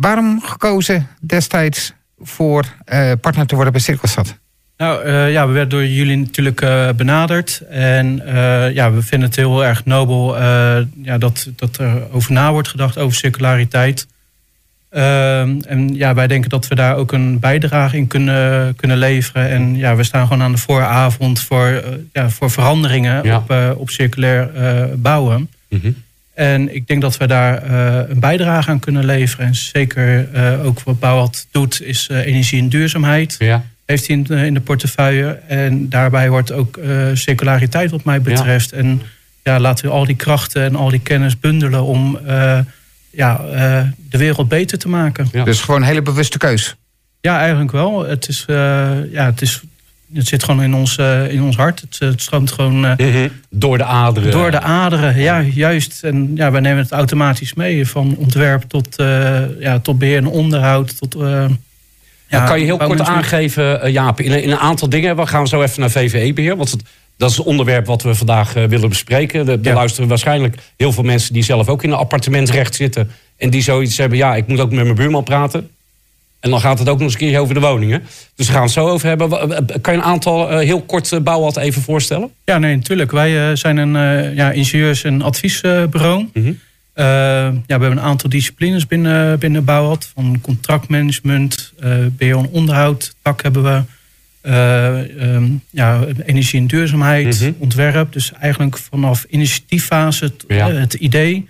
waarom gekozen destijds voor uh, partner te worden bij Cirkelstad? Nou uh, ja, we werden door jullie natuurlijk uh, benaderd. En ja, we vinden het heel erg nobel ja, dat, dat er over na wordt gedacht over circulariteit. Ehm, en ja, wij denken dat we daar ook een bijdrage in kunnen, kunnen leveren. En ja, we staan gewoon aan de vooravond voor, ja, voor veranderingen op, op circulair bouwen. Mm en ik denk dat we daar uh, een bijdrage aan kunnen leveren. En zeker uh, ook wat Bouwat doet, is uh, energie en duurzaamheid. Ja. Heeft hij in, in, de portefeuille. En daarbij hoort ook circulariteit wat mij betreft. Ja. En ja, laten we al die krachten en al die kennis bundelen om ja, de wereld beter te maken. Ja. Dus gewoon een hele bewuste keus. Ja, eigenlijk wel. Het is, ja, het is het zit gewoon in ons, uh, in ons hart. Het, het stroomt gewoon... Uh, Door de aderen. Door de aderen, ja, juist. En ja, wij nemen het automatisch mee. Van ontwerp tot, ja, tot beheer en onderhoud. Tot, ja, kan je heel kort aangeven, Jaap, in, in, een aantal dingen. We gaan zo even naar VVE-beheer. Want het, dat is het onderwerp wat we vandaag willen bespreken. Er ja. luisteren waarschijnlijk heel veel mensen die zelf ook in een appartementrecht zitten. En die zoiets hebben, ja, ik moet ook met mijn buurman praten. En dan gaat het ook nog eens een keer over de woningen. Dus we gaan het zo over hebben. Kan je een aantal uh, heel kort uh, bouwad even voorstellen? Ja, nee, natuurlijk. Wij uh, zijn een ja, ingenieurs- en adviesbureau. Mm -hmm. ja, we hebben een aantal disciplines binnen, binnen Bouwad. Van contractmanagement, beheer en onderhoud. Tak hebben we. Um, ja, energie en duurzaamheid, mm -hmm. ontwerp. Dus eigenlijk vanaf initiatieffase ja. het idee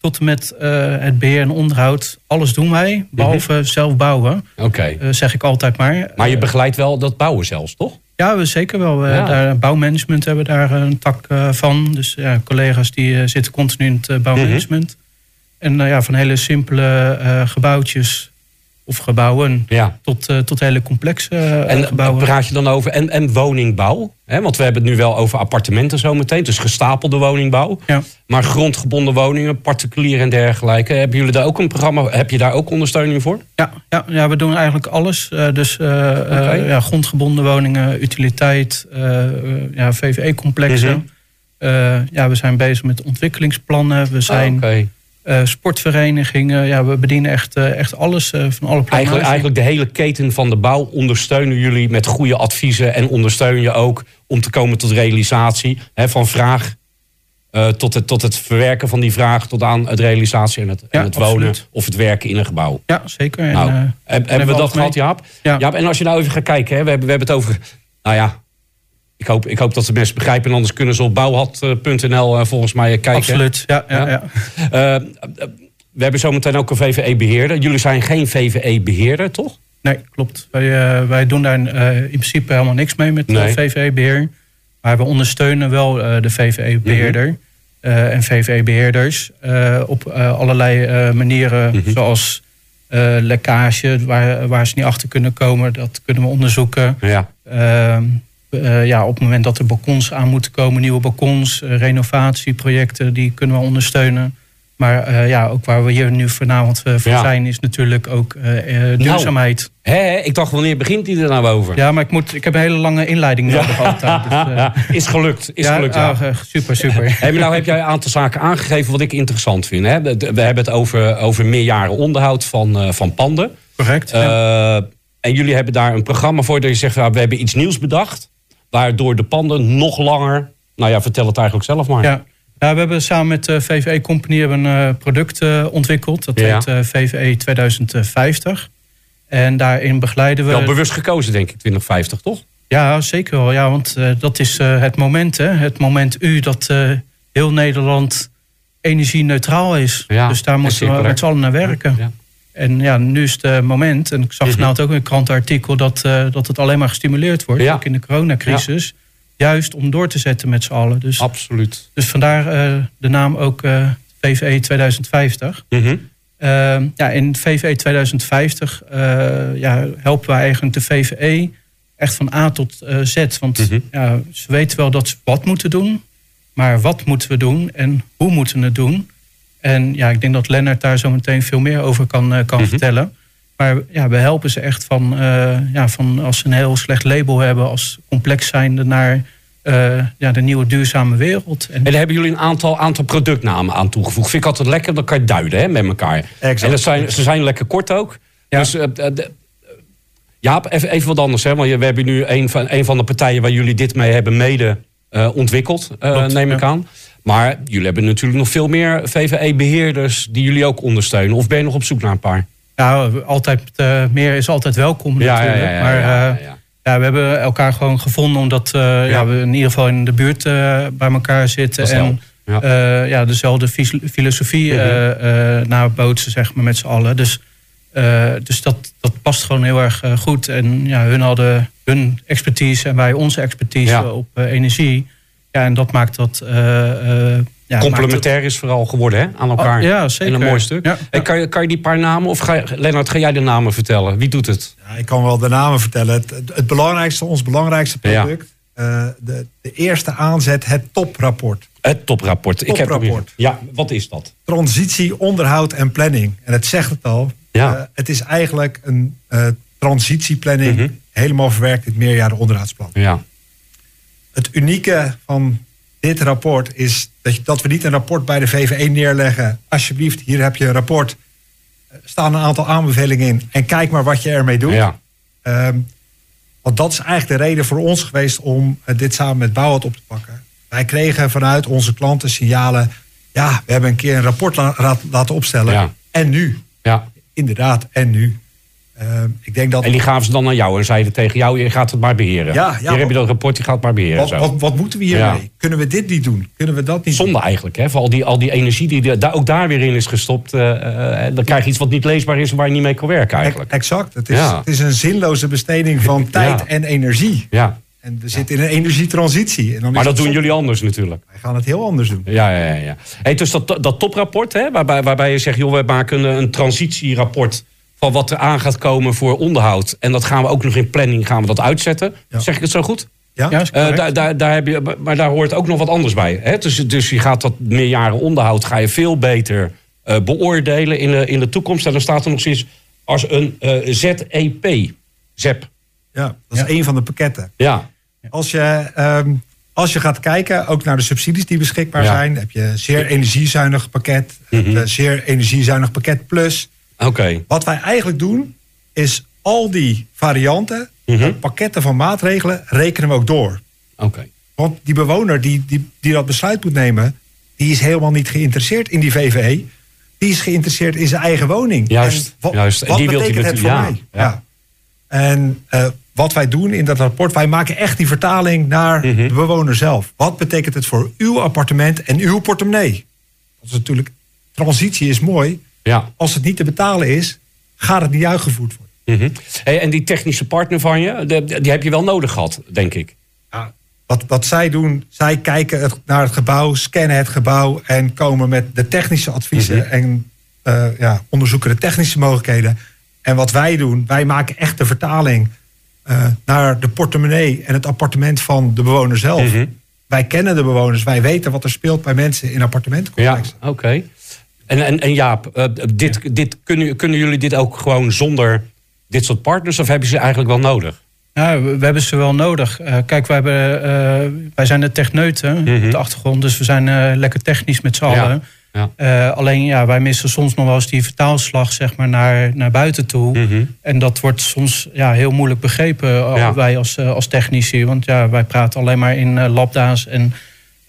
tot en met uh, het beheer en onderhoud. Alles doen wij, behalve mm -hmm. zelf bouwen. Oké. Okay. Uh, zeg ik altijd maar. Maar je begeleidt wel dat bouwen zelfs, toch? Ja, we zeker wel. Ja. Daar, bouwmanagement hebben we daar een tak van. Dus ja, collega's die zitten continu in het bouwmanagement. Mm -hmm. En ja, van hele simpele gebouwtjes of gebouwen ja. tot, uh, tot hele complexe uh, en gebouwen. praat je dan over en, en woningbouw? Hè? Want we hebben het nu wel over appartementen zometeen, dus gestapelde woningbouw. Ja. Maar grondgebonden woningen, particulier en dergelijke. Hebben jullie daar ook een programma? Heb je daar ook ondersteuning voor? Ja, ja, ja we doen eigenlijk alles. Uh, dus okay. ja, grondgebonden woningen, utiliteit, ja, VVE-complexen. Mm -hmm. ja, we zijn bezig met ontwikkelingsplannen. We zijn. Oh, okay. Uh, sportverenigingen. Ja, we bedienen echt, uh, echt alles uh, van alle eigenlijk, eigenlijk de hele keten van de bouw ondersteunen jullie met goede adviezen en ondersteunen je ook om te komen tot realisatie. Hè, van vraag tot, het, tot het verwerken van die vraag tot aan het realisatie en het, ja, en het wonen of het werken in een gebouw. Ja, zeker. Nou, en, hebben we dat gehad, Jaap? Ja. Jaap? En als je nou even gaat kijken, hè, we, hebben, we hebben het over. Nou ja, ik hoop, ik hoop dat de mensen begrijpen. En anders kunnen ze op bouwhad.nl uh, volgens mij kijken. Absoluut, ja. ja, ja. Uh, we hebben zometeen ook een VVE-beheerder. Jullie zijn geen VVE-beheerder, toch? Nee, klopt. Wij, wij doen daar in principe helemaal niks mee met nee. VVE-beheer. Maar we ondersteunen wel de VVE-beheerder. Mm -hmm. en VVE-beheerders op allerlei manieren. Mm -hmm. Zoals lekkage, waar, waar ze niet achter kunnen komen. Dat kunnen we onderzoeken. Ja. Uh, ja, op het moment dat er balkons aan moeten komen, nieuwe balkons, uh, renovatieprojecten, die kunnen we ondersteunen. Maar uh, ja, ook waar we hier nu vanavond voor ja. zijn, is natuurlijk ook duurzaamheid. Nou, hè, ik dacht, wanneer begint die er nou over? Ja, maar ik, moet, ik heb een hele lange inleiding nodig ja. altijd. Dus, is gelukt, is gelukt. Ja. Oh, super, super. hey, maar nou heb jij een aantal zaken aangegeven wat ik interessant vind. Hè? We hebben het over, over meerjaren onderhoud van, van panden. Correct. En jullie hebben daar een programma voor dat je zegt, nou, we hebben iets nieuws bedacht. Waardoor de panden nog langer. Nou ja, vertel het eigenlijk zelf maar. Ja. Ja, we hebben samen met de VVE Company een uh, product uh, ontwikkeld. Dat ja. heet VVE 2050. En daarin begeleiden we. Wel bewust gekozen, denk ik, 2050, toch? Ja, zeker wel. Ja, want dat is het moment, hè, het moment U dat heel Nederland energie-neutraal is. Ja, dus daar moeten we met z'n allen naar werken. Ja. En ja, nu is het moment, en ik zag -hmm. vanavond ook in een krantenartikel, dat, uh, dat het alleen maar gestimuleerd wordt, ja. ook in de coronacrisis. Ja. Juist om door te zetten met z'n allen. Dus, Absoluut. Dus vandaar uh, de naam ook uh, VVE 2050. Mm -hmm. ja, in VVE 2050 ja, helpen wij eigenlijk de VVE echt van A tot Z. Want mm -hmm. ja, ze weten wel dat ze wat moeten doen, maar wat moeten we doen en hoe moeten we het doen? En ja, ik denk dat Lennart daar zo meteen veel meer over kan, uh, kan mm -hmm. vertellen. Maar ja, we helpen ze echt van, uh, ja, van als ze een heel slecht label hebben, als complex zijnde naar ja, de nieuwe duurzame wereld. En, en hebben jullie een aantal, aantal productnamen aan toegevoegd. Vind ik altijd lekker, dan kan je duiden hè, met elkaar. Exact. En dat zijn, ze zijn lekker kort ook. Ja. Dus ja, even, even wat anders. Hè? Want we hebben nu een van, een van de partijen waar jullie dit mee hebben mede uh, ontwikkeld, uh, neem ik aan. Maar jullie hebben natuurlijk nog veel meer VVE-beheerders die jullie ook ondersteunen. Of ben je nog op zoek naar een paar? Ja, altijd, uh, meer is altijd welkom ja, natuurlijk. Ja, ja, maar ja, we hebben elkaar gewoon gevonden omdat ja. we in ieder geval in de buurt bij elkaar zitten. En ja. ja, dezelfde filosofie mm -hmm. nabootsen, zeg maar, met z'n allen. Dus dus dat, dat past gewoon heel erg goed. En ja, hun hadden hun expertise en wij onze expertise op energie. Ja, en dat maakt dat. ja, Complementair het... is vooral geworden hè, aan elkaar. Oh, ja, zeker. In een mooi stuk. Ja, ja. kan, je, kan je die paar namen, of ga je, Lennart, ga jij de namen vertellen? Wie doet het? Ja, ik kan wel de namen vertellen. Het, het belangrijkste, ons belangrijkste product. de, de eerste aanzet, het toprapport. Het toprapport. toprapport. Ik heb ja, wat is dat? Transitie, onderhoud en planning. En het zegt het al. Ja. Uh, het is eigenlijk een uh, transitieplanning, mm -hmm. helemaal verwerkt in het meerjaren onderhoudsplan. Ja. Het unieke van dit rapport is dat, dat we niet een rapport bij de VVE neerleggen. Alsjeblieft, hier heb je een rapport. Er staan een aantal aanbevelingen in en kijk maar wat je ermee doet. Ja. Um, want dat is eigenlijk de reden voor ons geweest om uh, dit samen met Bouwend op te pakken. Wij kregen vanuit onze klanten signalen. Ja, we hebben een keer een rapport la laten opstellen. Ja. En nu? Ja inderdaad, en nu. Uh, ik denk dat en die gaven ze dan naar jou en zeiden tegen jou: je gaat het maar beheren. Ja, ja, hier heb je dat rapport, je gaat het maar beheren. Wat, wat, wat moeten we hiermee? Ja. Kunnen we dit niet doen? Kunnen we dat niet Zonde doen? eigenlijk, hè? Voor al die, al die energie die daar, ook daar weer in is gestopt. Uh, uh, dan krijg je iets wat niet leesbaar is en waar je niet mee kan werken eigenlijk. Exact. Het is, het is een zinloze besteding van tijd en energie. Ja. En we zitten in een energietransitie. En dan maar dat doen jullie anders natuurlijk. Wij gaan het heel anders doen. Ja, ja, ja. Hey, dus dat, dat toprapport, hè, waarbij, waarbij je zegt... joh, we maken een, een transitierapport van wat er aan gaat komen voor onderhoud. En dat gaan we ook nog in planning gaan we dat uitzetten. Zeg ik het zo goed? Ja, uh, daar, daar, daar heb je, maar daar hoort ook nog wat anders bij. Hè? Dus, dus je gaat dat meerjaren onderhoud ga je veel beter uh, beoordelen in de, in de toekomst. En dan staat er nog steeds als een uh, eh, ZEP. ZEP. Ja, dat is ja. een van de pakketten. Ja. Als je, um, als je gaat kijken, ook naar de subsidies die beschikbaar ja. zijn, heb je zeer energiezuinig pakket, mm -hmm. zeer energiezuinig pakket plus. Oké. Wat wij eigenlijk doen, is al die varianten, mm -hmm. pakketten van maatregelen, rekenen we ook door. Oké. Want die bewoner die, die, die dat besluit moet nemen, die is helemaal niet geïnteresseerd in die VVE. Die is geïnteresseerd in zijn eigen woning. Juist. En wat, juist. En wat die betekent het voor ja, mij? Ja. ja. En uh, wat wij doen in dat rapport, wij maken echt die vertaling naar mm -hmm. de bewoner zelf. Wat betekent het voor uw appartement en uw portemonnee? Dat is natuurlijk, transitie is mooi, ja. Als het niet te betalen is, gaat het niet uitgevoerd worden. Mm -hmm. hey, en die technische partner van je, die, die heb je wel nodig gehad, denk ik. Ja, wat, wat zij doen, zij kijken het, naar het gebouw, scannen het gebouw en komen met de technische adviezen mm -hmm. en uh, ja, onderzoeken de technische mogelijkheden. En wat wij doen, wij maken echt de vertaling uh, naar de portemonnee en het appartement van de bewoner zelf. Mm -hmm. Wij kennen de bewoners, wij weten wat er speelt bij mensen in appartementencomplexen. Ja, oké. En, en, en Jaap, uh, dit, dit, kunnen, kunnen jullie dit ook gewoon zonder dit soort partners? Of hebben ze eigenlijk wel nodig? Ja, we, we hebben ze wel nodig. Uh, kijk, wij, hebben, uh, wij zijn de techneuten mm -hmm. op de achtergrond. Dus we zijn lekker technisch met z'n allen. Ja. Ja. alleen ja, wij missen soms nog wel eens die vertaalslag zeg maar, naar, naar buiten toe. Mm -hmm. En dat wordt soms ja, heel moeilijk begrepen, ja. wij als, als technici. Want ja, wij praten alleen maar in lambda's en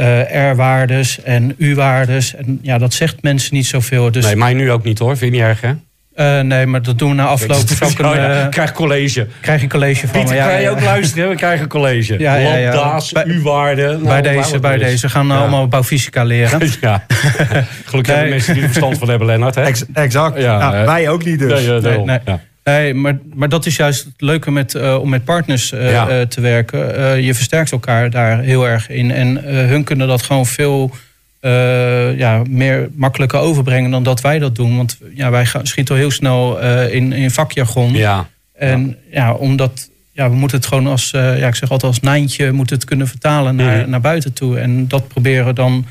uh, R-waardes en U-waardes. En ja, dat zegt mensen niet zoveel. Dus... Nee, mij nu ook niet hoor. Vind je niet erg hè? Uh, nee, maar dat doen we na afloop. Ook een, uh, krijg college. Krijg je college van Pieter, ja, kan je ook luisteren? We krijgen college. Ja, ja, ja. Lambda's, U-waarden. Bij, nou, deze, bij deze. We gaan ja. allemaal bouwfysica leren. ja. Gelukkig nee. hebben mensen die er verstand van hebben, Lennart. Hè? Ex exact. Ja, nou, wij ook niet dus. Nee, nee, nee. Maar, maar dat is juist het leuke met, uh, om met partners uh, ja. uh, te werken. je versterkt elkaar daar heel erg in. En hun kunnen dat gewoon veel ja, meer makkelijker overbrengen dan dat wij dat doen. Want ja, wij gaan, schieten heel snel in, in vakjargon. Ja. En ja, omdat ja, we moeten het gewoon als, ja, ik zeg altijd als nijntje, moeten het kunnen vertalen naar, mm. naar buiten toe. En dat proberen dan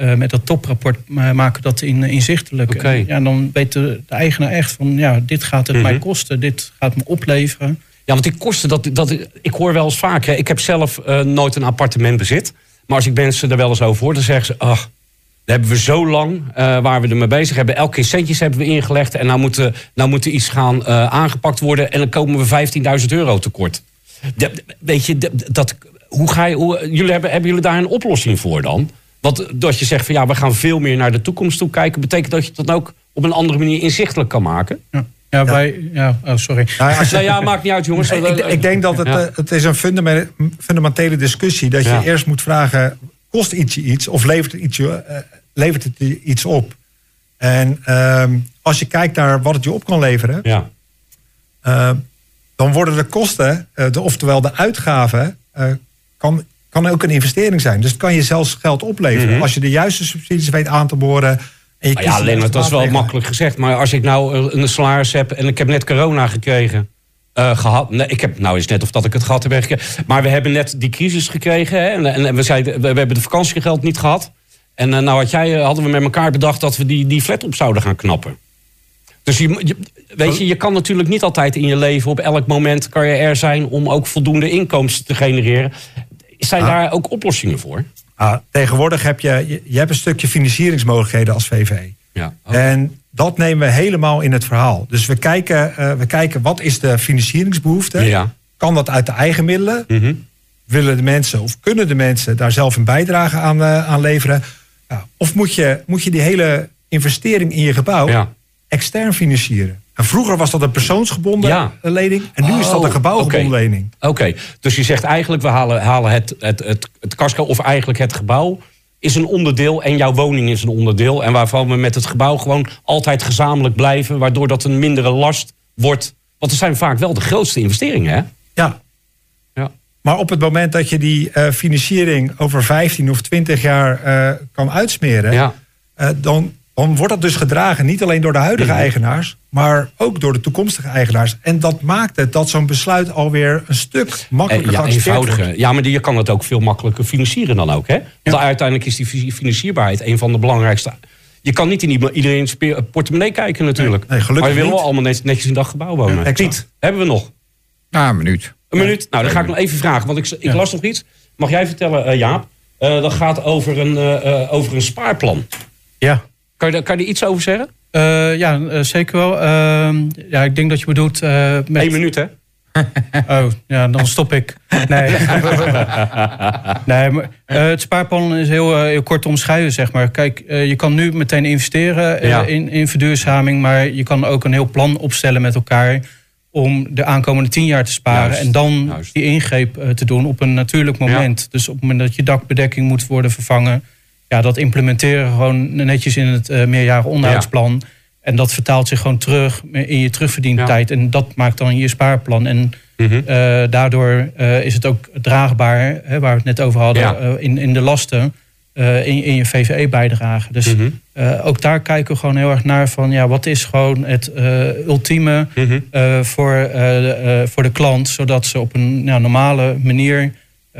uh, met dat toprapport maken dat in, inzichtelijk. Okay. En, ja, dan weet de, de, eigenaar echt van, ja, dit gaat het mm -hmm. mij kosten, dit gaat me opleveren. Ja, want die kosten, dat, dat, ik hoor wel eens vaker. Ik heb zelf nooit een appartement bezit. Maar als ik mensen er wel eens over hoor, dan zeggen ze... ach, daar hebben we zo lang uh, waar we ermee bezig hebben. Elke keer centjes hebben we ingelegd. En nou moet, nou moet er iets gaan aangepakt worden. En dan komen we 15.000 euro tekort. De, weet je, dat, hoe ga je, hoe, jullie hebben, hebben jullie daar een oplossing voor dan? Want dat je zegt van ja, we gaan veel meer naar de toekomst toe kijken. Betekent dat je dat ook op een andere manier inzichtelijk kan maken? Ja. Ja, wij, ja, oh, sorry. Nou ja, nou ja, maakt niet uit, jongens. ik, ik, denk dat het, ja. het is een fundamentele discussie. Dat je ja. eerst moet vragen, kost iets iets of levert het iets, uh, levert het iets op? En uh, als je kijkt naar wat het je op kan leveren, ja. uh, dan worden de kosten, uh, de, oftewel de uitgaven, kan, kan ook een investering zijn. Dus het kan je zelfs geld opleveren. Mm -hmm. Als je de juiste subsidies weet aan te boren. Nou ja, alleen dat is wel makkelijk gezegd. Maar als ik nou een salaris heb en ik heb net corona gekregen. Uh, gehad. Nee, ik heb nou eens net of dat ik het gehad heb. Maar we hebben net die crisis gekregen. Hè, en, en we, zeiden, we, we, hebben de vakantiegeld niet gehad. En uh, nou had jij, hadden we met elkaar bedacht dat we die, die flat op zouden gaan knappen. Dus je, je, weet je, je kan natuurlijk niet altijd in je leven op elk moment kan je er zijn om ook voldoende inkomsten te genereren. Zijn ah. daar ook oplossingen voor? Ah, tegenwoordig heb je, je, je hebt een stukje financieringsmogelijkheden als VVE. Ja, okay. En dat nemen we helemaal in het verhaal. Dus we kijken, uh, we kijken wat is de financieringsbehoefte? Ja. Kan dat uit de eigen middelen? Mm -hmm. Willen de mensen of kunnen de mensen daar zelf een bijdrage aan, uh, aan leveren? Ja. Of moet je, moet je die hele investering in je gebouw ja. extern financieren? En vroeger was dat een persoonsgebonden ja. lening. En nu oh, is dat een gebouwgebonden okay. lening. Oké, okay. dus je zegt eigenlijk we halen, halen het, het, het, het casco of eigenlijk het gebouw is een onderdeel en jouw woning is een onderdeel. En waarvan we met het gebouw gewoon altijd gezamenlijk blijven. Waardoor dat een mindere last wordt. Want er zijn vaak wel de grootste investeringen, hè? Ja. ja. Maar op het moment dat je die uh, financiering over 15 of 20 jaar uh, kan uitsmeren... Ja. Uh, dan, dan wordt dat dus gedragen niet alleen door de huidige mm-hmm. eigenaars... maar ook door de toekomstige eigenaars. En dat maakt het dat zo'n besluit alweer een stuk makkelijker ja, eenvoudiger. Wordt. Ja, maar je kan het ook veel makkelijker financieren dan ook, hè? Want ja. uiteindelijk is die financierbaarheid een van de belangrijkste... Je kan niet in iedereen's portemonnee kijken natuurlijk. Nee, nee, maar we willen niet. allemaal netjes in daggebouw wonen. Ja, Piet, hebben we nog? Nou, een minuut. Een minuut? Nou, dan ga ik nog even vragen. Want ik, ik las nog iets. Mag jij vertellen, uh, Jaap? Uh, dat gaat over een, uh, over een spaarplan. Ja. Kan je, kan je er iets over zeggen? Uh, ja, uh, zeker wel. Uh, ja, ik denk dat je bedoelt... Uh, met... Eén minuut, hè? oh, ja, dan stop ik. Nee, nee maar, het spaarplan is heel, heel kort te omschrijven, zeg maar. Kijk, je kan nu meteen investeren ja. in, in verduurzaming... maar je kan ook een heel plan opstellen met elkaar... om de aankomende tien jaar te sparen... Juist, en dan juist. die ingreep te doen op een natuurlijk moment. Ja. Dus op het moment dat je dakbedekking moet worden vervangen ja, dat implementeren gewoon netjes in het uh, meerjaren onderhoudsplan. Ja. En dat vertaalt zich gewoon terug in je terugverdientijd. Ja. En dat maakt dan je spaarplan. En mm -hmm. uh, daardoor uh, is het ook draagbaar, hè, waar we het net over hadden, Ja. in, in de lasten. In, in, je VVE-bijdrage. Dus Mhm. ook daar kijken we gewoon heel erg naar van ja, wat is gewoon het ultieme Mhm. voor, voor de klant, zodat ze op een nou, normale manier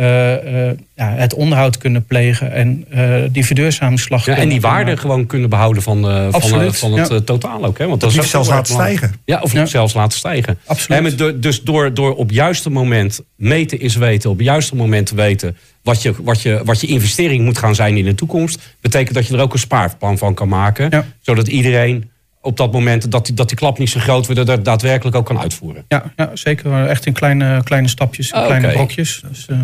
ja, het onderhoud kunnen plegen en uh, die verduurzamingsslag. Ja, en die waarde gewoon kunnen behouden van, van, van het ja. totaal ook. Hè? Want Dat zelfs laten stijgen. Ja, of Ja. zelfs laten stijgen. Absoluut. Hè, maar door- dus door, door op het juiste moment meten is weten, op het juiste moment te weten wat je, wat, je, wat je investering moet gaan zijn in de toekomst, betekent dat je er ook een spaarplan van kan maken. Ja. Zodat iedereen op dat moment dat die, dat die klap niet zo groot wordt, dat dat daadwerkelijk ook kan uitvoeren. Ja, ja, zeker. Echt in kleine, kleine stapjes, in Ah, kleine oké. brokjes. Dus, uh,